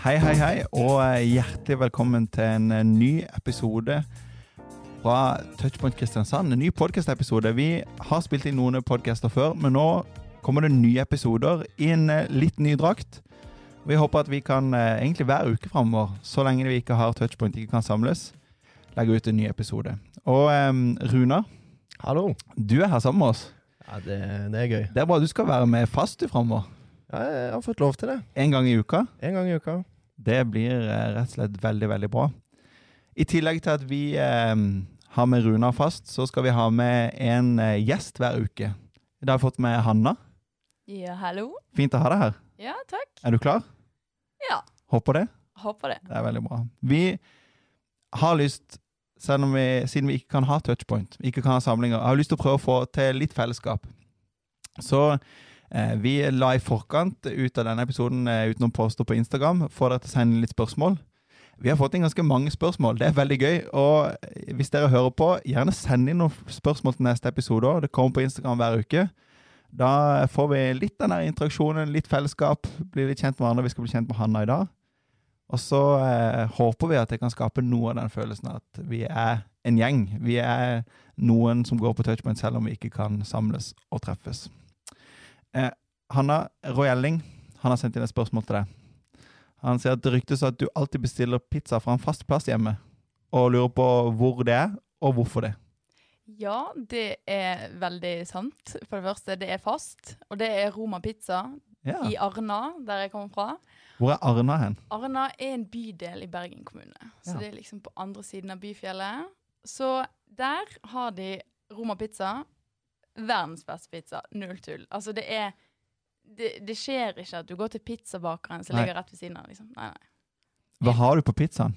Hei, hei, hei, og hjertelig velkommen til en ny episode fra Touchpoint Kristiansand. En ny podcast-episode. Vi har spilt inn noen podcaster før, men nå kommer det nye episoder i en eh, litt ny drakt. Vi håper at vi kan eh, egentlig hver uke framover, så lenge vi ikke har Touchpoint, ikke kan samles, legge ut en ny episode. Og um, Runa, Hallo. du er her sammen med oss. Ja, det, det er gøy. Det er bra du skal være med fast du framover. Ja, jeg har fått lov til det. En gang i uka. En gang i uka. Det blir eh, rett og slett veldig, veldig bra. I tillegg til at vi eh, har med Runar fast, så skal vi ha med en eh, gjest hver uke. I dag har vi fått med Hanna. Ja, hallo. Fint å ha deg her. Ja, takk. Er du klar? Ja, Håper det. håper det. Det er veldig bra. Vi har lyst, selv om vi, siden vi ikke kan ha touchpoint, ikke kan ha samlinger, har lyst til å prøve å få til litt fellesskap. Så vi la i forkant ut av denne episoden eh, uten å påstå på Instagram, for dere til å sende litt spørsmål. Vi har fått inn ganske mange spørsmål. Det er veldig gøy. Og eh, hvis dere hører på, gjerne send inn noen spørsmål til neste episode. òg. Det kommer på Instagram hver uke. Da får vi litt den interaksjonen, litt fellesskap. Blir litt kjent med hverandre. Vi skal bli kjent med Hanna i dag. Og så eh, håper vi at det kan skape noe av den følelsen at vi er en gjeng. Vi er noen som går på touchpoint selv om vi ikke kan samles og treffes. Eh, Hanna Royelling han har sendt inn et spørsmål til deg. Han sier at det ryktes at du alltid bestiller pizza fra en fast plass hjemme, og lurer på hvor det er, og hvorfor det. Ja, det er veldig sant. For det første, det er fast. Og det er Roma Pizza Ja. i Arna, der jeg kommer fra. Hvor er Arna hen? Arna er en bydel i Bergen kommune. Så Ja. det er liksom på andre siden av byfjellet. Så der har de Roma Pizza. Verdens beste pizza. Null tull. Altså, det er det, det skjer ikke at du går til pizzabakeren som ligger rett ved siden av. Liksom. Nei, nei. Hva har du på pizzaen?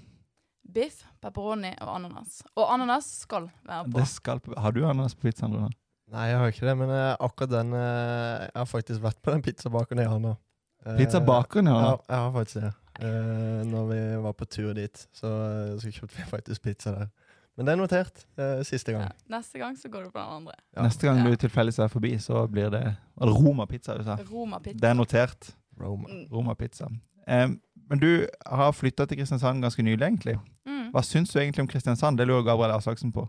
Biff, pepperoni og ananas. Og ananas skal være på. Det skal, har du ananas på pizzaen, Runa? Nei, jeg har ikke det, men uh, akkurat den uh, Jeg har faktisk vært på den pizzabakeren jeg har nå. Uh, Pizzabakeren, ja. Ja, jeg har faktisk det. Uh, når vi var på tur dit, så, så kjøpte vi faktisk pizza der. Men det er notert. eh, siste gang. Ja, neste gang så går du på den andre. Ja. Neste gang Ja. du tilfeldigvis er forbi, så blir det Roma-pizza du sa? Roma pizza. Det er notert. Roma. Mm. Roma-pizza. Em, men du har flytta til Kristiansand ganske nylig, egentlig. Mm. Hva syns du egentlig om Kristiansand? Det lurer Gabriel Aslaksen på.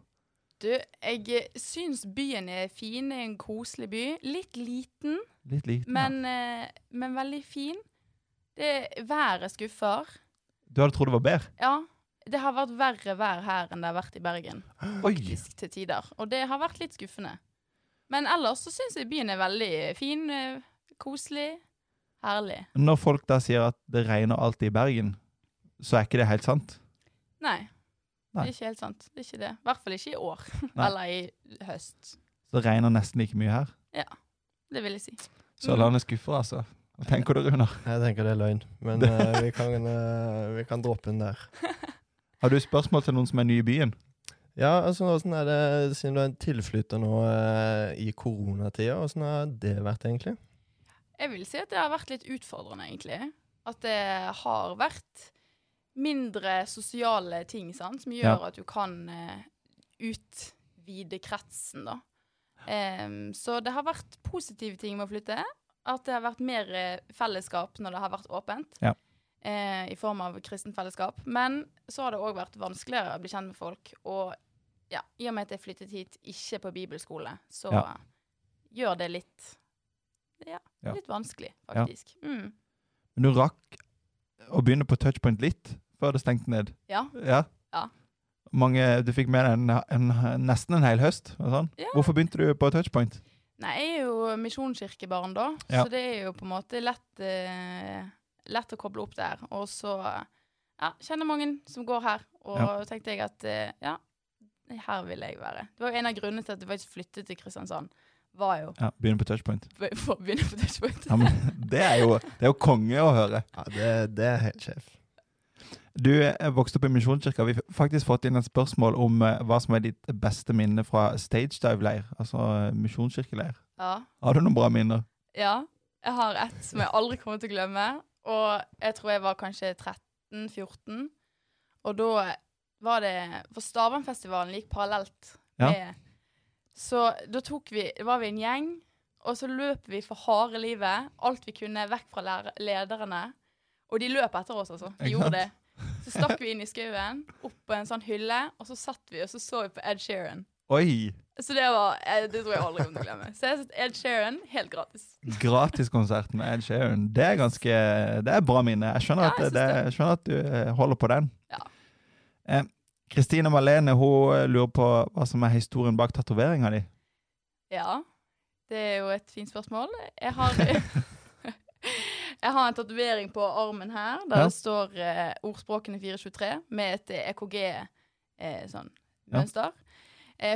Du, jeg eh, syns byen er fin. Det er en koselig by. Litt liten, Litt liten. men, ja. men veldig fin. Det Været skuffer. Du hadde trodd det var bedre? Ja. Det har vært verre vær her enn det har vært i Bergen. Faktisk, til tider. Og det har vært litt skuffende. Men ellers så syns jeg byen er veldig fin. eh, Koselig. Herlig. Når folk da sier at det regner alltid i Bergen, så er ikke det helt sant? Nei. Nei. Det er ikke helt sant. Det er ikke det. I hvert fall ikke i år. Eller i høst. Så det regner nesten like mye her. Ja. Det vil jeg si. Sørlandet skuffer, altså. Hva tenker du, Runar? Jeg tenker det er løgn, men uh, vi, kan, uh, vi kan droppe den der. Har du spørsmål til noen som er ny i byen? Ja, altså hvordan er det siden du er en tilflytter nå eh, i koronatida? hvordan har det vært, egentlig? Jeg vil si at det har vært litt utfordrende, egentlig. At det har vært mindre sosiale ting sant? som gjør Ja. at du kan eh, utvide kretsen, da. Um, så det har vært positive ting med å flytte. At det har vært mer eh, fellesskap når det har vært åpent. Ja. Eh, I form av kristent fellesskap. Men så har det òg vært vanskeligere å bli kjent med folk. Og ja, i og med at jeg flyttet hit ikke på bibelskole, så Ja. gjør det litt ja, litt vanskelig, faktisk. Mm. Men du rakk å begynne på touchpoint litt før det stengte ned. Ja. Ja. Ja. Mange, du fikk med deg en, en, nesten en hel høst. Sånn. Hvorfor begynte du på touchpoint? Nei, jeg er jo misjonskirkebarn, da, så det er jo på en måte lett, eh, lett å koble opp der. Og så ja, kjenner mange som går her, og Ja. tenkte jeg at eh, ja, her vil jeg være. Det var jo en av grunnene til at jeg faktisk flyttet til Kristiansand. Var jo Ja, Begynne på touchpoint. for å begynne på touchpoint. Ja, men det er jo, det er jo konge å høre. Ja, det, det er helt sjef. Du er vokst opp i Misjonskirka. Vi har faktisk fått inn et spørsmål om eh, hva som er ditt beste minne fra stage dive-leir, altså eh, misjonskirkeleir. Ja. Har du noen bra minner? Ja, jeg har ett som jeg aldri kommer til å glemme. Og jeg tror jeg var kanskje 13-14. Og da var det For Stavernfestivalen gikk parallelt Ja. med Så da tok vi, var vi en gjeng, og så løp vi for harde livet. Alt vi kunne, vekk fra lederne. Og de løp etter oss, altså. De gjorde det. Så stakk vi inn i skauen, opp på en sånn hylle, og så satt vi og så så vi på Ed Sheeran. Oi! Så det var eh, Det tror jeg aldri kommer til å glemme. Så jeg har sett Ed Sheeran helt gratis. Gratiskonsert med Ed Sheeran. Det er ganske Det er bra minne. Jeg skjønner, Ja, jeg at, det, jeg skjønner at du eh, holder på den. Ja. Eh, Kristine Malene hun eh, lurer på hva som er historien bak tatoveringa di. Ja, det er jo et fint spørsmål. Jeg har Jeg har en tatovering på armen her der Ja. det står eh, ordspråkene 423 med et eh, EKG eh, sånn. Eh,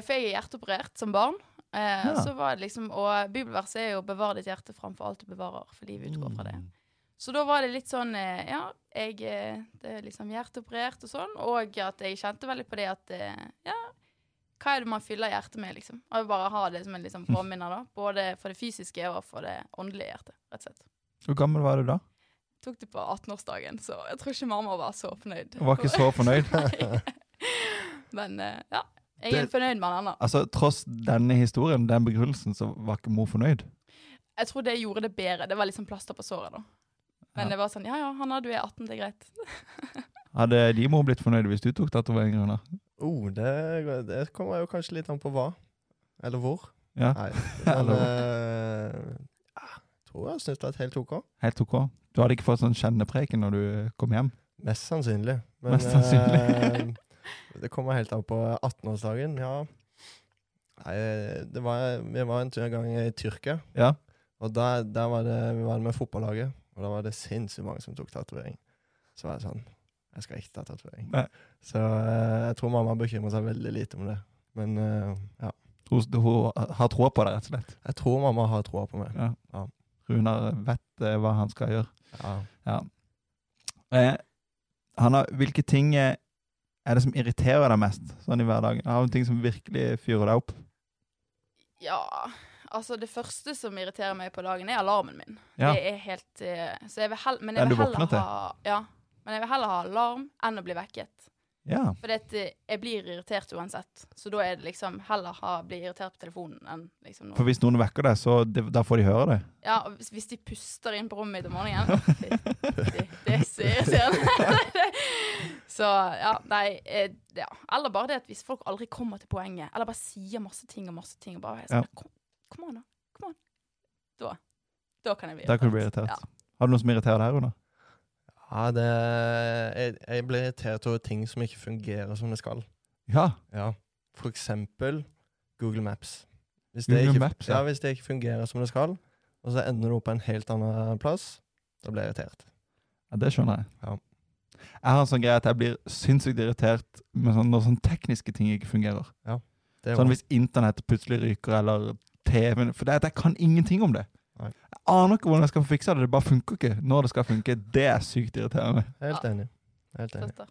for jeg er hjerteoperert som barn. Eh, Ja. så var det liksom, Og bibelverset er jo 'bevar ditt hjerte framfor alt du bevarer', for livet utgår fra Mm. det. Så da var det litt sånn eh, Ja, jeg eh, det er liksom hjerteoperert og sånn, og at jeg kjente veldig på det at eh, Ja, hva er det man fyller hjertet med, liksom? Og jeg bare ha det som en liksom påminner, da. Både for det fysiske og for det åndelige hjertet, rett og slett. Hvor gammel var du da? Jeg Tok det på 18-årsdagen, så jeg tror ikke mamma var så fornøyd. Hun var ikke så fornøyd. Nei. Men eh, ja, jeg er Det- fornøyd med den da. Altså, Tross denne historien, den begrunnelsen, så var ikke mor fornøyd. Jeg tror det gjorde det bedre. Det var liksom plaster på såret, da. Men Ja. det var sånn Ja ja, Hanna, du er 18, det er greit. Hadde de mor blitt fornøyd hvis du tok tatoveringen? Under? Oh, det, det kommer jo kanskje litt an på hva. Eller hvor. Ja, Nei, men Eller- eh, jeg tror jeg syns det var helt OK. helt ok. Du hadde ikke fått sånn kjennepreken når du kom hjem? Mest sannsynlig. Men Mest sannsynlig. Det kommer helt an på 18-årsdagen. Ja. Nei, det var, vi var en tur en gang i Tyrkia, Ja. og der, der var det, vi var med fotballaget. Og da var det sinnssykt mange som tok tatovering. Så var jeg sånn Jeg skal ikke ta tatovering. Så eh, jeg tror mamma bekymrer seg veldig lite om det. Men eh, ja. Hun, hun har troa på deg, rett og slett. Jeg tror mamma har troa på meg. Ja. Ja. Runar vet eh, hva han skal gjøre. Ja. Ja. Eh, har, hvilke ting eh, er det som irriterer deg mest sånn i hverdagen? Har du ting som virkelig fyrer deg opp? Ja, altså det første som irriterer meg på dagen, er alarmen min. Ja. Det er helt uh, Så jeg vil heller Men jeg vil heller ha Ja. Men jeg vil heller ha alarm enn å bli vekket. Ja. For jeg blir irritert uansett. Så da er det liksom heller ha, bli irritert på telefonen enn liksom For hvis noen vekker deg, så det, da får de høre det. Ja, hvis, hvis de puster inn på rommet mitt om morgenen å, fy, Det er så irriterende. så ja, nei eh, ja. Eller bare det at hvis folk aldri kommer til poenget, eller bare sier masse ting og masse ting, og bare sånn, kom, kom an, da. Kom an. Da, da kan jeg bli Da kan du bli irritert. Ja. Har du noe som irriterer deg, Runa? Ja, det jeg, jeg blir irritert over ting som ikke fungerer som det skal. Ja. Ja. For eksempel Google Maps. Hvis Google det ikke, Maps, ja. ja. Hvis det ikke fungerer som det skal, og så ender du opp på en helt annen plass, da blir jeg irritert. ja det skjønner jeg. Ja. Jeg har en sånn greie at jeg blir sinnssykt irritert med sånn, når sånne tekniske ting ikke fungerer. Ja, Sånn hvis internett plutselig ryker, eller TV-en For det, er at jeg kan ingenting om det. Aner ikke hvordan jeg skal få fiksa det. Det bare funker ikke når det skal funke. Det er sykt irriterende. Helt enig. Helt enig.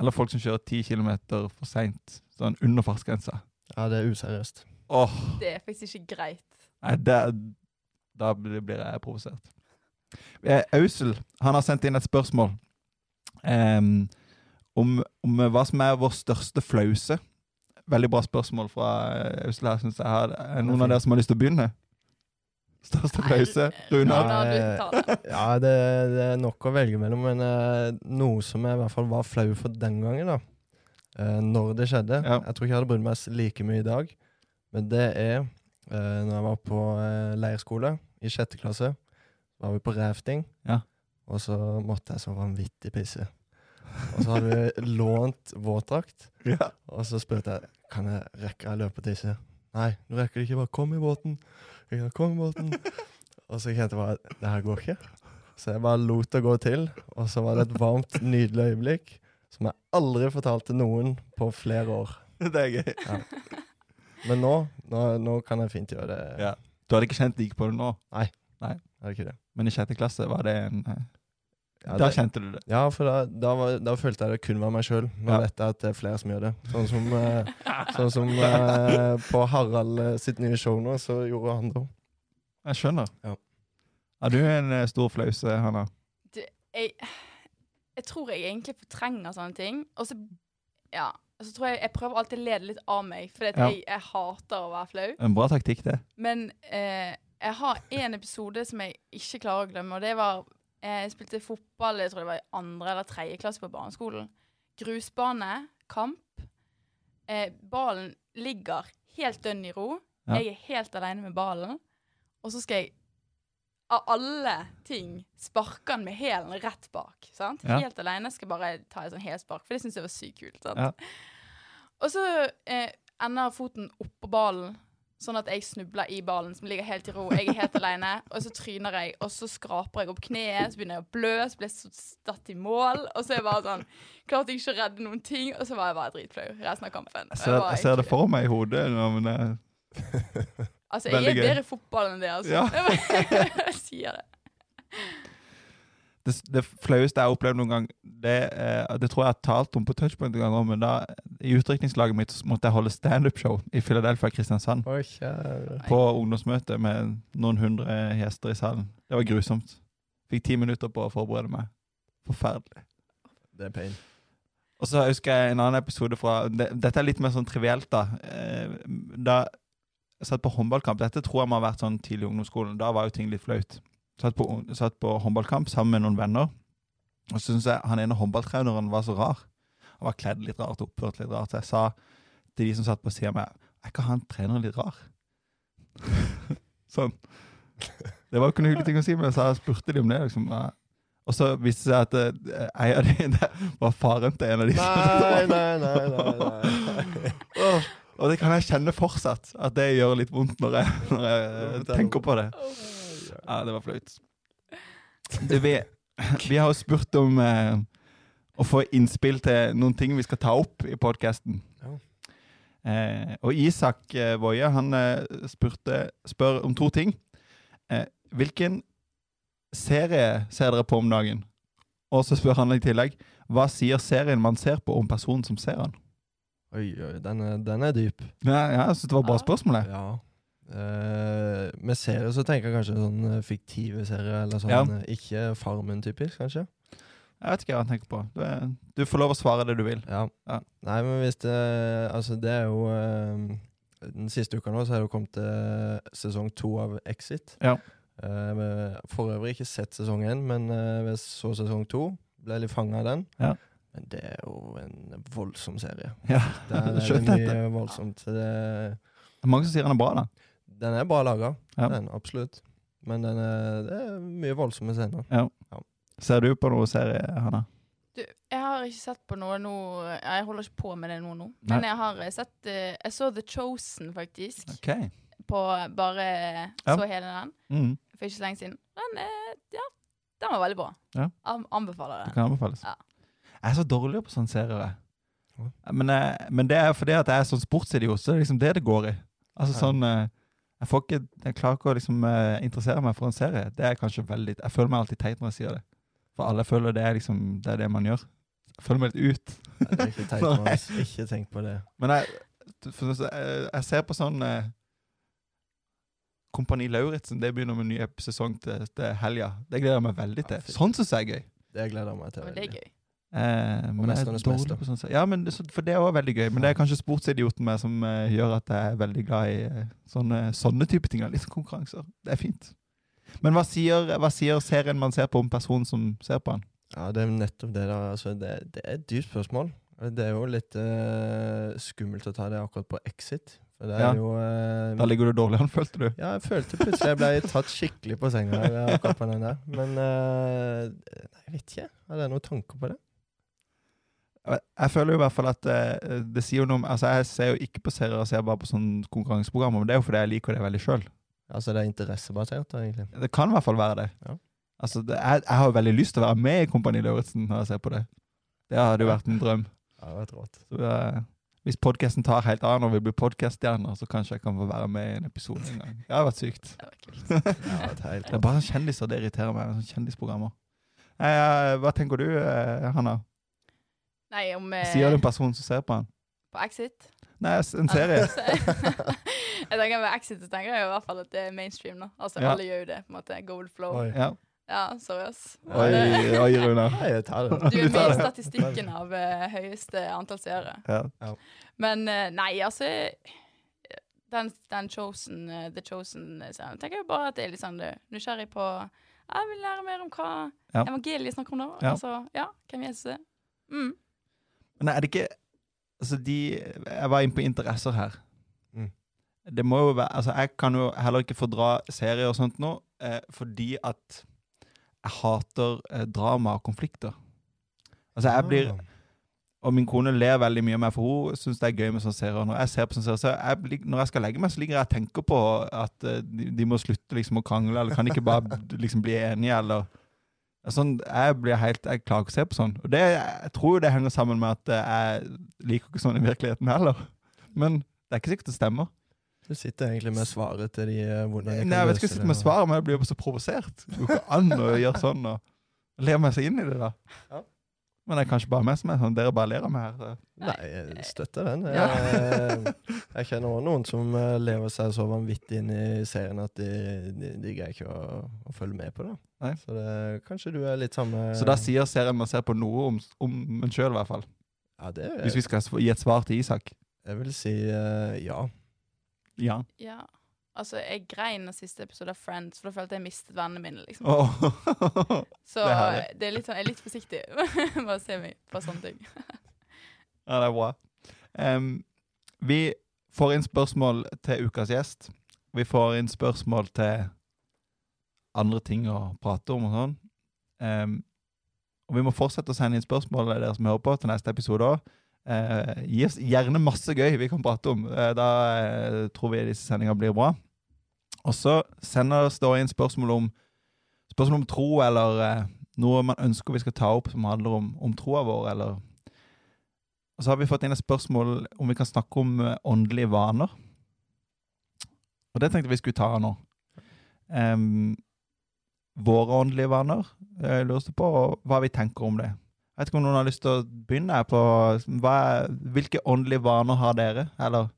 Eller folk som kjører ti kilometer for seint, sånn under fartsgrensa. Ja, det er useriøst. Oh. Det er faktisk ikke greit. nei, det, da blir jeg provosert. Eh, Ausel, han har sendt inn et spørsmål um, om, om hva som er vår største flause. Veldig bra spørsmål fra eh, Ausel her, syns jeg. Er er noen av dere som har lyst til å begynne? Største pause, Runar? Ja, det, det er nok å velge mellom, men uh, noe som jeg i hvert fall var flau for den gangen, da. Uh, når det skjedde. Ja. Jeg tror ikke jeg hadde brydd meg like mye i dag, men det er uh, når jeg var på uh, leirskole i sjette klasse. var vi på rafting, Ja. og så måtte jeg så vanvittig pisse. Og så hadde vi lånt våtdrakt, Ja. og så spurte jeg kan jeg rekke jeg løpe og tisse. Nei, du rekker det ikke. Bare kom i båten. Sa, kom og så kjente jeg bare det her går ikke. Så jeg bare lot det gå til, og så var det et varmt, nydelig øyeblikk som jeg aldri fortalte noen på flere år. Det er gøy. Men nå, nå, nå kan jeg fint gjøre det. Ja. Du hadde ikke kjent like på det nå, Nei det ikke det? men i sjette klasse var det en eh, Ja, Da kjente du det. ja for da, da, var, da følte jeg det kun var meg sjøl. Nå Ja. vet jeg at det er flere som gjør det. Sånn som, eh, sånn som eh, på Harald eh, sitt nye show nå, så gjorde han det òg. Jeg skjønner. Ja. Har du en eh, stor flause, Hanna? Jeg, jeg tror jeg egentlig fortrenger sånne ting. Og så ja, så tror jeg jeg prøver alltid å lede litt av meg, for Ja. jeg, jeg hater å være flau. En bra taktikk, det. Men eh, jeg har en episode som jeg ikke klarer å glemme, og det var Jeg spilte fotball jeg tror det var i andre eller tredje klasse på barneskolen. Grusbane, kamp. Eh, ballen ligger helt dønn i ro. Ja. Jeg er helt alene med ballen. Og så skal jeg av alle ting sparke den med hælen rett bak. Sant? Ja. Helt alene. Skal bare ta et sånn helspark, for det syns jeg var sykt kult. Sant? Ja. Og så eh, ender foten oppå ballen, sånn at jeg snubler i ballen som ligger helt i ro. Jeg er helt alene, og så tryner jeg, og så skraper jeg opp kneet, så begynner jeg å blø, så blir jeg så statt i mål, og så er jeg bare sånn Klarte jeg ikke å redde noen ting, og så var jeg bare dritflau resten av kampen. Jeg ser, jeg ser det for meg i hodet. Men det, Altså, jeg er bedre i fotball enn det, altså. Ja. jeg sier det. Det, det flaueste jeg har opplevd noen gang, det, eh, det tror jeg har talt om på touchpoint en gang òg, men da, i utdrikningslaget mitt måtte jeg holde standup-show i Philadelphia Kristiansand. Oi. På ungdomsmøte med noen hundre gjester i salen. Det var grusomt. Fikk ti minutter på å forberede meg. Forferdelig. Det er pain. Og så husker jeg en annen episode fra det, Dette er litt mer sånn trivielt, da. Eh, da jeg satt på håndballkamp Dette tror jeg må ha vært sånn tidlig i ungdomsskolen. Da var jo ting litt flaut. Satt på, satt på håndballkamp sammen med noen venner. Og så syns jeg han ene håndballtreneren var så rar. Han var kledd litt rart, oppført litt rart. Så jeg sa til de som satt på sida av meg Er ikke han treneren litt rar? sånn. Det var jo ikke noe hyggelig ting å si, men så spurte de om det. liksom. Og så viste det seg at eh, en av de var faren til en av de Nei, nei, nei, nei, nei. Åh, Og det kan jeg kjenne fortsatt, at det gjør litt vondt når jeg, når jeg tenker på det. Ja, det var flaut. Du, vi, vi har spurt om eh, å få innspill til noen ting vi skal ta opp i podkasten. Ja. Eh, og Isak eh, Woie han eh, spurte, spør om to ting. Eh, hvilken serie ser dere på om dagen? Og så spør han i tillegg hva sier serien man ser på om personen som ser han? Oi, oi, den er, den er dyp. Ja, ja jeg synes det var bra spørsmål. Ja. Eh, med serier så tenker jeg kanskje sånn eh, fiktive serier, eller sånn Ja. eh, ikke Farmen-typisk, kanskje. Jeg vet ikke hva han tenker på. Du, er, du får lov å svare det du vil. Ja. Ja. Nei, men hvis det Altså, det er jo uh, Den siste uka nå så er det kommet til sesong to av Exit. Ja. Uh, for øvrig ikke sett sesong én, men uh, jeg så sesong to. Ble litt fanga av den. Ja. Men det er jo en voldsom serie. Ja, det er det er mye voldsomt. Det, Det er mange som sier han er bra, da. Den er bra laga, Ja. den, absolutt. Men den er, det er mye voldsomme scener. Ser du på noe serie, Hanna? Du, jeg har ikke sett på noe nå Jeg holder ikke på med det nå, nå. Nei. Men jeg har eh, sett eh, Jeg så The Chosen, faktisk. Okay. På bare Ja. Så hele den Mm, for ikke så lenge siden. Den, eh, ja, den var veldig bra. Ja. Anbefaler det det. kan anbefales. Ja. Jeg er så dårlig på sånne serier. Ja. Men, men det er fordi at jeg er sånn sportsidiot, så det er liksom det det går i. Altså Ja. sånn eh, jeg, får ikke, jeg klarer ikke å liksom uh, interessere meg for en serie. Det er kanskje veldig Jeg føler meg alltid teit når jeg sier det. For alle føler det er liksom det er det man gjør. Jeg føler meg litt ut. Det er ikke teit, på, ass. ikke tenk på det. Men jeg, for, jeg, jeg ser på sånn uh, Kompani Lauritzen det begynner med en ny sesong til, til helga. Det gleder jeg meg veldig til. Sånn syns jeg er gøy. Det gleder jeg meg til. Veldig. det er gøy. Eh, men jeg er dårlig på sånn. Ja, men det, for det er også veldig gøy. Men det er kanskje sportsidioten meg som eh, gjør at jeg er veldig glad i eh, sånne, sånne type ting. Litt sånn konkurranser. Det er fint. Men hva sier, hva sier serien man ser på om personen som ser på han? Ja, det er nettopp det. da. Altså, det, det er et dypt spørsmål. Det er jo litt eh, skummelt å ta det akkurat på Exit. Ja. jo eh, Da ligger du dårlig an, følte du? Ja, jeg følte plutselig jeg ble tatt skikkelig på senga den. Men eh, jeg vet ikke. Har dere noen tanker på det? Jeg føler jo i hvert fall at eh, det sier jo noe om Altså, jeg ser jo ikke på serier, jeg ser bare på sånne konkurranseprogrammer, men det er jo fordi jeg liker det veldig sjøl. Altså, det er interessebasert, da, egentlig. Det kan i hvert fall være det. Ja. Altså, det, jeg, jeg har jo veldig lyst til å være med i Kompani Lauritzen når jeg ser på det. Det hadde jo vært en drøm. Ja, det et rått. Så, uh, hvis podkasten tar helt av når vi blir podkaststjerner, så kanskje jeg kan få være med i en episode en gang. Det hadde vært sykt. Det det Det er bare sånn kjendiser det irriterer meg. Sånne kjendisprogrammer. Eh, hva tenker du, eh, Hanna? Nei, om eh, Sier du en person som ser på han? På Exit? Nei, en serie. jeg tenker Med Exit så tenker jeg i hvert fall at det er mainstream. nå. Altså Ja. Alle gjør jo det. på en måte Gold flow. Oi. Ja. Ja, ass. Oi, Det- oi, Runar. Nei, jeg tar det. Du er med i statistikken av eh, høyeste antall seere. Ja. Men eh, nei, altså den, den Chosen, eh, The Chosen-serien. tenker jeg bare at jeg er litt sånn eh, nysgjerrig på Jeg vil lære mer om hva Ja. evangeliet snakker om nå. Ja. Altså, ja, hvem Jesus er. Mm. Men er det ikke Altså, de Jeg var inne på interesser her. Mm. Det må jo være Altså, jeg kan jo heller ikke fordra serier og sånt nå, eh, fordi at jeg hater eh, drama og konflikter. Altså, jeg blir Ah. Og min kone ler veldig mye av meg, for hun syns det er gøy med sånne serier. Når jeg ser på sånne serier, så jeg, når jeg skal legge meg, så ligger jeg og tenker på at eh, de, de må slutte liksom å krangle, eller kan de ikke bare liksom bli enige, eller Sånn, jeg blir helt, jeg klarer ikke å se på sånn. Og det, jeg tror jo det henger sammen med at eh, jeg liker ikke sånn i virkeligheten heller. Men det er ikke sikkert det stemmer. Du sitter egentlig med svaret til de eh, hvordan de kan Nei, jeg vet ikke jeg sitte med svaret, men jeg blir jo så provosert. Det går ikke an å gjøre sånn og le meg seg inn i det, da. Ja. Men det er kanskje bare meg som er sånn. Dere bare ler av meg her. Nei, jeg støtter den. Jeg, jeg kjenner også noen som eh, lever seg så vanvittig inn i serien at de, de, de greier ikke å, å følge med på det. Nei. Så det, kanskje du er litt samme Så da sier serien man ser på noe om, om en sjøl, i hvert fall. Ja, det Hvis vi skal gi et svar til Isak. Jeg vil si uh, ja. Ja. Ja. Altså, jeg grein den siste episode av Friends, for da følte jeg mistet vennene mine. liksom. Oh. Så det er det er litt sånn, jeg er litt forsiktig med å se meg på sånne ting. ja, det er bra. Um, vi får inn spørsmål til ukas gjest. Vi får inn spørsmål til andre ting å prate om og sånn. Um, og vi må fortsette å sende inn spørsmål dere som hører på, til neste episode òg. Eh, gi oss gjerne masse gøy vi kan prate om. Eh, da eh, tror vi disse sendingene blir bra. Og så sender oss da inn spørsmål om, spørsmål om tro, eller eh, noe man ønsker vi skal ta opp som handler om, om troa vår, eller Og så har vi fått inn et spørsmål om vi kan snakke om eh, åndelige vaner. Og det tenkte vi skulle ta nå. Em, våre åndelige vaner, lurer på hva vi tenker om det. Vet ikke om noen har lyst til å begynne her på hva Hvilke åndelige vaner har dere? Eller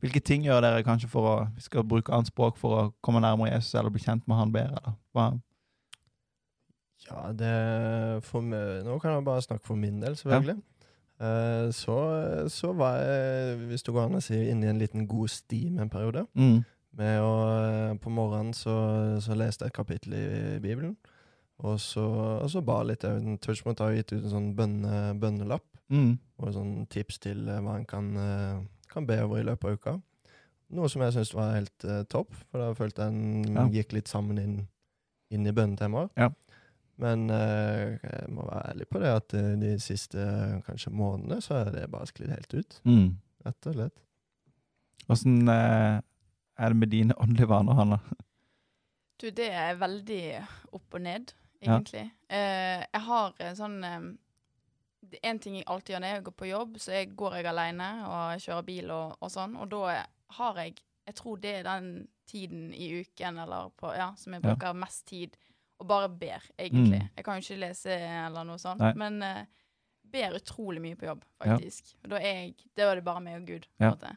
hvilke ting gjør dere kanskje for å vi skal bruke annet språk for å komme nærmere Jesus eller bli kjent med han bedre? Eller? Hva? Ja, det for meg, Nå kan jeg bare snakke for min del, selvfølgelig. Eh, så, så var jeg, hvis det går an å si, inne i en liten god stim en periode. Mm. Med å, på morgenen så, så leste jeg et kapittel i Bibelen. Og så, og så ba litt. Touchpoint har gitt ut en sånn bønne, bønnelapp. Mm. Og sånn tips til eh, hva en kan, eh, kan be over i løpet av uka. Noe som jeg syns var helt uh, topp, for da følte jeg en Ja. gikk litt sammen inn, inn i bønnetemaet. Ja. Men uh, jeg må være ærlig på det at uh, de siste kanskje månedene så er det bare sklidd helt ut. Mm. Rett og slett. Åssen er det med dine åndelige vaner, Hanna? Du, det er veldig opp og ned, Ja. egentlig. Eh, jeg har en sånn eh, En ting jeg alltid gjør når jeg går på jobb, så jeg går jeg alene og kjører bil og, og sånn, og da har jeg Jeg tror det er den tiden i uken eller på, ja, som jeg Ja. bruker mest tid og bare ber, egentlig. Mm. Jeg kan jo ikke lese eller noe sånt, Nei. men eh, ber utrolig mye på jobb, Ja. faktisk. Og Da er jeg, da er det bare meg og Gud. på Ja. en måte.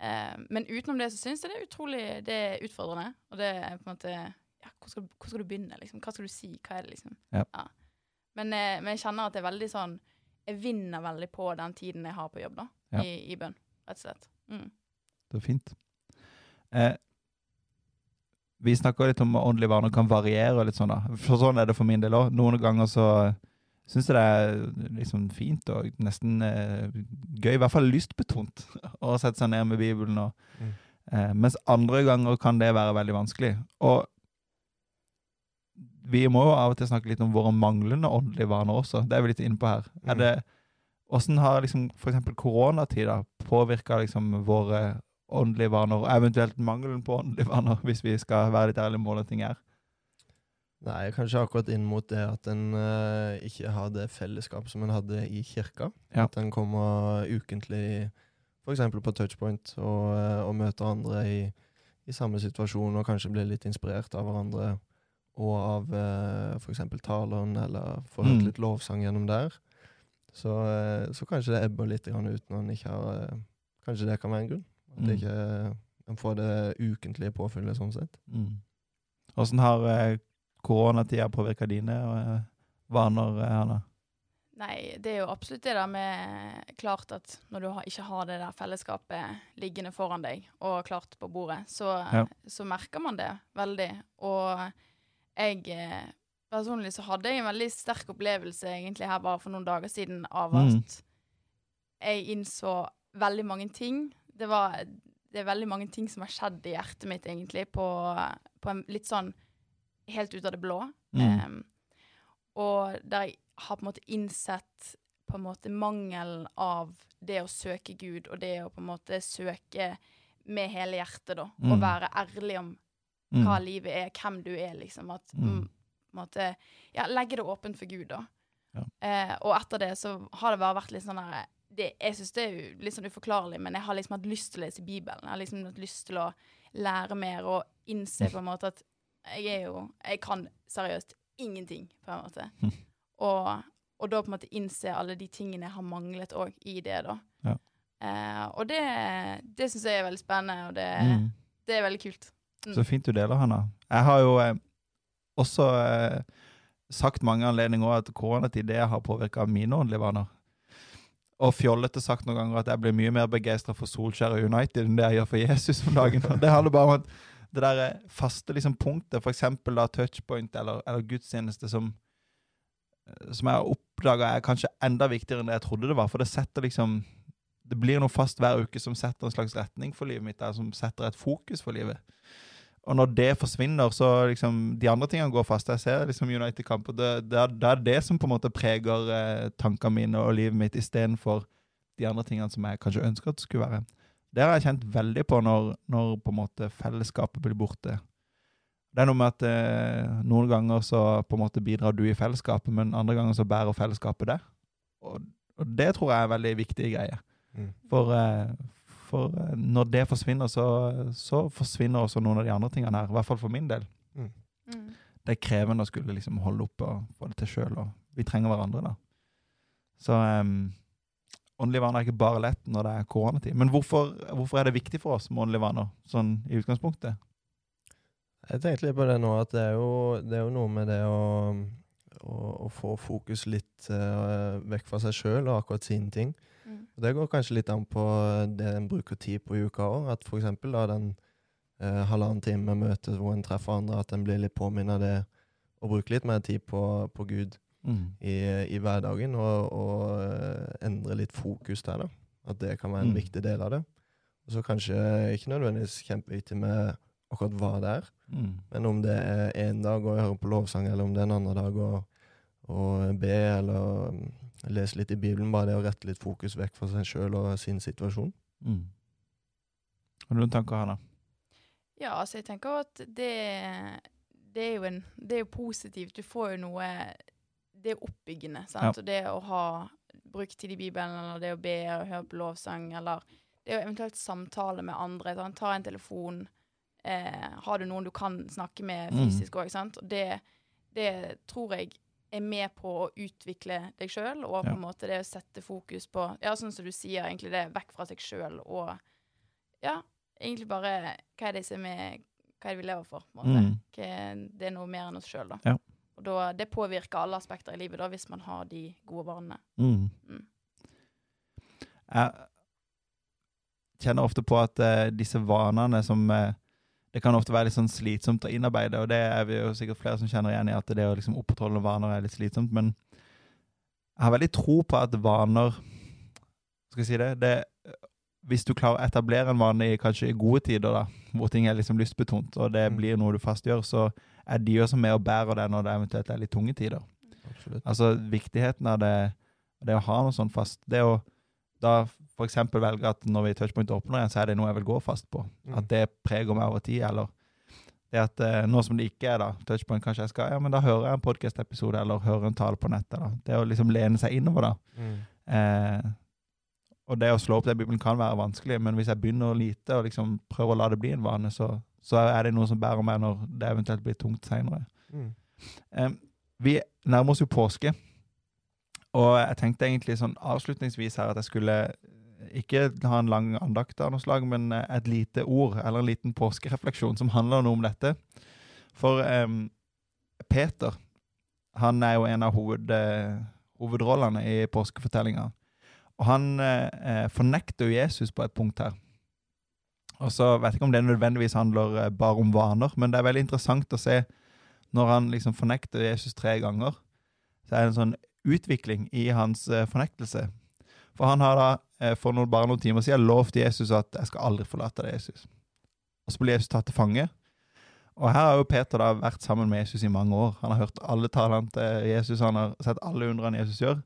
Eh, men utenom det så syns jeg det er utrolig det er utfordrende. Og det er på en måte ja, hvor, skal, hvor skal du begynne, liksom? Hva skal du si? Hva er det, liksom? Ja. Men, eh, men jeg kjenner at det er veldig sånn Jeg vinner veldig på den tiden jeg har på jobb, da. Ja. I, I bønn, rett og slett. Mm. Det er fint. Eh, vi snakker litt om åndelige vaner kan variere og litt sånn da. For sånn er det for min del òg. Noen ganger så syns jeg det er liksom fint og nesten eh, gøy, i hvert fall lystbetont, å sette seg ned med Bibelen. Og, Mm. eh, mens andre ganger kan det være veldig vanskelig. Og vi må jo av og til snakke litt om våre manglende åndelige vaner også. Det er vi litt inne på her. Er Mm. det, hvordan har liksom eksempel koronatida påvirka liksom våre åndelige vaner, og eventuelt mangelen på åndelige vaner, hvis vi skal være litt ærlige med hvordan ting er? Nei, kanskje akkurat inn mot det at en uh, ikke har det fellesskapet som en hadde i kirka. Ja. At en kommer ukentlig f.eks. på touchpoint og, uh, og møter andre i, i samme situasjon, og kanskje blir litt inspirert av hverandre og av uh, f.eks. taleren, eller få hørt Mm. litt lovsang gjennom der. Så, eh, så kanskje det ebber litt grann ut når en ikke har eh, Kanskje det kan være en grunn. At Mm. det ikke, en får det ukentlige påfyllet sånn sett. Mm. Har eh, koronatida påvirka dine eh, vaner, eh, Hanna? Nei, det er jo absolutt det der med klart at når du ikke har det der fellesskapet liggende foran deg og klart på bordet, så, Ja. så merker man det veldig. Og jeg eh, personlig så hadde jeg en veldig sterk opplevelse egentlig her bare for noen dager siden av at Mm. jeg innså veldig mange ting. Det var det er veldig mange ting som har skjedd i hjertet mitt egentlig på, på en litt sånn helt ut av det blå. Mm. Um, og der jeg har på en måte innsett på en måte mangelen av det å søke Gud, og det å på en måte søke med hele hjertet, da. Og Mm. være ærlig om Mm. Hva livet er, hvem du er, liksom. At Mm. mm, måte Ja, legge det åpent for Gud, da. Ja. Eh, og etter det så har det bare vært litt sånn der det, Jeg syns det er jo litt sånn uforklarlig, men jeg har liksom hatt lyst til å lese Bibelen. Jeg har liksom hatt lyst til å lære mer og innse på en måte at jeg er jo Jeg kan seriøst ingenting, på en måte. Hm. Og, og da på en måte innse alle de tingene jeg har manglet òg i det, da. Ja. Eh, og det, det syns jeg er veldig spennende, og det, Mm. det er veldig kult. Så fint du deler, Hanna. Jeg har jo eh, også eh, sagt mange anledninger at koronatid har påvirka mine åndelige vaner. Og fjollete sagt noen ganger at jeg blir mye mer begeistra for Solskjær og United enn det jeg gjør for Jesus om dagen. Det handler bare om at det der eh, faste liksom, punktet, f.eks. touchpoint eller, eller gudstjeneste, som, eh, som jeg har oppdaga er kanskje enda viktigere enn det jeg trodde det var. For det setter liksom Det blir noe fast hver uke som setter en slags retning for livet mitt, der, som setter et fokus for livet. Og når det forsvinner, så liksom de andre tingene går fast. Jeg ser liksom United-kamper. Det, det, det er det som på en måte preger eh, tankene mine og livet mitt, istedenfor de andre tingene som jeg kanskje ønsker at det skulle være. Det har jeg kjent veldig på når, når på en måte fellesskapet blir borte. Det er noe med at eh, noen ganger så på en måte bidrar du i fellesskapet, men andre ganger så bærer fellesskapet det. Og, og det tror jeg er en veldig viktig greie. Mm. For, eh, for eh, når det forsvinner, så, så forsvinner også noen av de andre tingene her. I hvert fall for min del. Mm. Det er krevende å skulle liksom holde oppe og få det til sjøl. Vi trenger hverandre, da. Så um, åndelig vaner er ikke bare lett når det er koronatid. Men hvorfor, hvorfor er det viktig for oss med åndelige vaner, sånn i utgangspunktet? Jeg tenkte litt på det nå, at det er jo, det er jo noe med det å, å, å få fokus litt uh, vekk fra seg sjøl og akkurat sine ting. Mm. Det går kanskje litt an på det en bruker tid på i uka òg. At for eksempel da den uh, halvannen time med møte hvor en treffer andre, at en blir litt påminnet det å bruke litt mer tid på, på Gud i, i hverdagen, og, og uh, endre litt fokus der, da. At det kan være en Mm. viktig del av det. Og så kanskje ikke nødvendigvis kjempeviktig med akkurat hva det er, Mm. men om det er en dag å høre på lovsang, eller om det er en annen dag å, å be, eller lese litt i Bibelen, bare det å rette litt fokus vekk fra seg sjøl og sin situasjon. Mm. Har du noen tanker, Hanna? Ja, altså jeg tenker at det, det, er jo en, det er jo positivt. Du får jo noe Det er oppbyggende. sant? Ja. Og det å ha brukt tid i Bibelen, eller det å be og høre på lovsang, eller det å eventuelt samtale med andre. Sant? Ta en telefon. Eh, har du noen du kan snakke med Mm. fysisk òg? Og det, det tror jeg er med på å utvikle deg sjøl, og på Ja. en måte det å sette fokus på Ja, sånn som du sier, egentlig det vekk fra seg sjøl og Ja, egentlig bare Hva er det som er Hva er det vi lever for? på en måte? Mm. Hva det er noe mer enn oss sjøl, da. Ja. Og da, det påvirker alle aspekter i livet, da, hvis man har de gode vanene. Mm. Mm. Jeg kjenner ofte på at uh, disse vanene som eh, Det kan ofte være litt sånn slitsomt å innarbeide, og det er vi jo sikkert flere som kjenner igjen i, at det å liksom opprettholde vaner er litt slitsomt. Men jeg har veldig tro på at vaner Skal jeg si det, det Hvis du klarer å etablere en vane i kanskje i gode tider, da, hvor ting er liksom lystbetont, og det Mm. blir noe du fastgjør, så er de også med og bærer det når det eventuelt er litt tunge tider. Absolutt. Altså viktigheten av det, det å ha noe sånn fast. Det å da f.eks. velger at når vi touchpoint åpner igjen, så er det noe jeg vil gå fast på. Mm. At det preger meg over tid. Eller det at eh, nå som det ikke er da, touchpoint, kanskje jeg skal Ja, men da hører jeg en podkast-episode eller hører en tale på nettet. da. Det å liksom lene seg innover, da. Mm. Eh, og det å slå opp den Bibelen kan være vanskelig, men hvis jeg begynner lite og liksom prøver å la det bli en vane, så, så er det noe som bærer meg når det eventuelt blir tungt seinere. Mm. Eh, vi nærmer oss jo påske, og jeg tenkte egentlig sånn avslutningsvis her at jeg skulle ikke ha en lang andakt av noe slag, men eh, et lite ord, eller en liten påskerefleksjon, som handler noe om dette. For um, Peter, han er jo en av hoved, uh, hovedrollene i påskefortellinga. Og han eh, fornekter jo Jesus på et punkt her. Og så vet jeg ikke om det nødvendigvis handler bare om vaner, men det er veldig interessant å se når han liksom fornekter Jesus tre ganger. Så er det en sånn utvikling i hans fornektelse. For han har da for noen, bare noen timer siden lovte Jesus at 'jeg skal aldri forlate deg, Jesus'. Og så blir Jesus tatt til fange. Og her har jo Peter da vært sammen med Jesus i mange år. Han har hørt alle talene til Jesus, han har sett alle undrene Jesus gjør.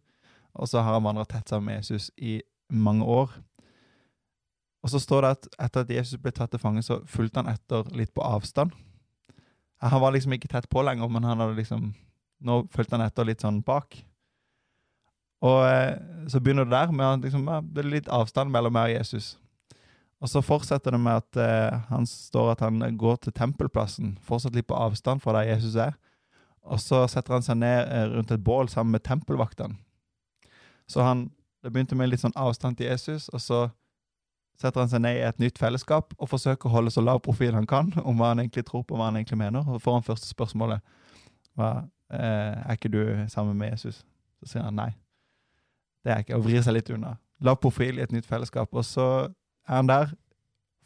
Og så har han vandret tett sammen med Jesus i mange år. Og så står det at etter at Jesus ble tatt til fange, så fulgte han etter litt på avstand. Han var liksom ikke tett på lenger, men han hadde liksom Nå fulgte han etter litt sånn bak. Og eh, så begynner det der med at liksom, det er litt avstand mellom meg og Jesus. Og så fortsetter det med at eh, han står at han går til tempelplassen, fortsatt litt på avstand fra der Jesus er. Og så setter han seg ned eh, rundt et bål sammen med tempelvaktene. Så han, det begynte med litt sånn avstand til Jesus, og så setter han seg ned i et nytt fellesskap og forsøker å holde så lav profil han kan om hva han egentlig tror på, hva han egentlig mener. Og får han første spørsmålet hva, eh, er ikke du sammen med Jesus. Så sier han nei. Det er ikke, og vrir seg litt unna. Lav profil i et nytt fellesskap. Og så er han der,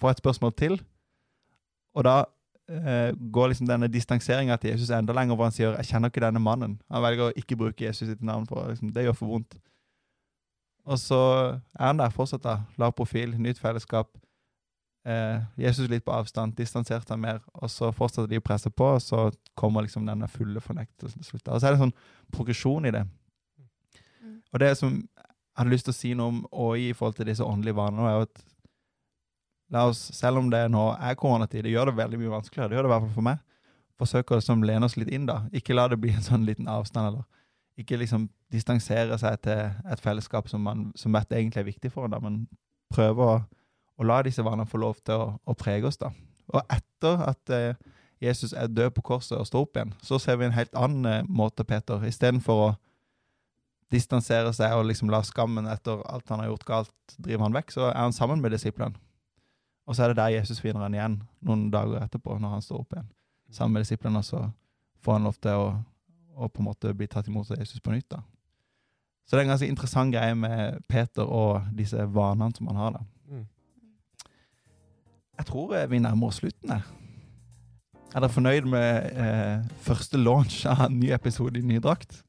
får et spørsmål til, og da eh, går liksom denne distanseringa til Jesus enda lenger, hvor han sier 'jeg kjenner ikke denne mannen'. Han velger å ikke bruke Jesus sitt navn, for liksom, det gjør for vondt. Og så er han der fortsatt, da. Lav profil, nytt fellesskap. Eh, Jesus litt på avstand, distansert seg mer, og så fortsetter de å presse på, og så kommer liksom denne fulle fornektelsen til slutt. Og så er det sånn progresjon i det. Og det som jeg hadde lyst til å si noe om og i forhold til disse åndelige vanene, er at la oss, selv om det nå er koronatid, det gjør det veldig mye vanskeligere, det gjør det i hvert fall for meg, forsøke å liksom lene oss litt inn da. Ikke la det bli en sånn liten avstand, eller ikke liksom distansere seg til et fellesskap som, man, som vet egentlig er viktig for en, da, men prøve å, å la disse vanene få lov til å, å prege oss. da. Og etter at eh, Jesus er død på korset og står opp igjen, så ser vi en helt annen eh, måte, Peter. Istedenfor å distansere seg og liksom la skammen etter alt han har gjort galt, drive han vekk, så er han sammen med disiplene. Og så er det der Jesus finner han igjen noen dager etterpå, når han står opp igjen. Sammen med disiplene, og så får han lov til å, å på en måte bli tatt imot av Jesus på nytt. da. Så det er en ganske interessant greie med Peter og disse vanene som han har. da. Mm. Jeg tror eh, vi nærmer oss slutten. her. Er dere fornøyd med eh, første launch av en ny episode i ny drakt?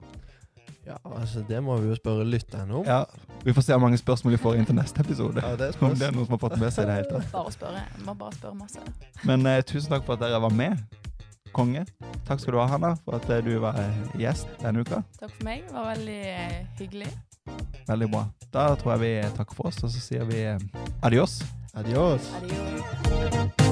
Ja, altså, det må vi jo spørre lytterne om. Ja, Vi får se hvor mange spørsmål vi får inn til neste episode. Ja, det Om det er noen som har fått med seg det hele tatt. Bare spørre. spørre. Må bare spørre masse. Men eh, tusen takk for at dere var med. Konge. Takk skal du ha, Hanna, for at eh, du var eh, gjest denne uka. Takk for meg. Det var veldig eh, hyggelig. Veldig bra. Da tror jeg vi takker for oss, og så sier vi eh, adios. Adios. Adios.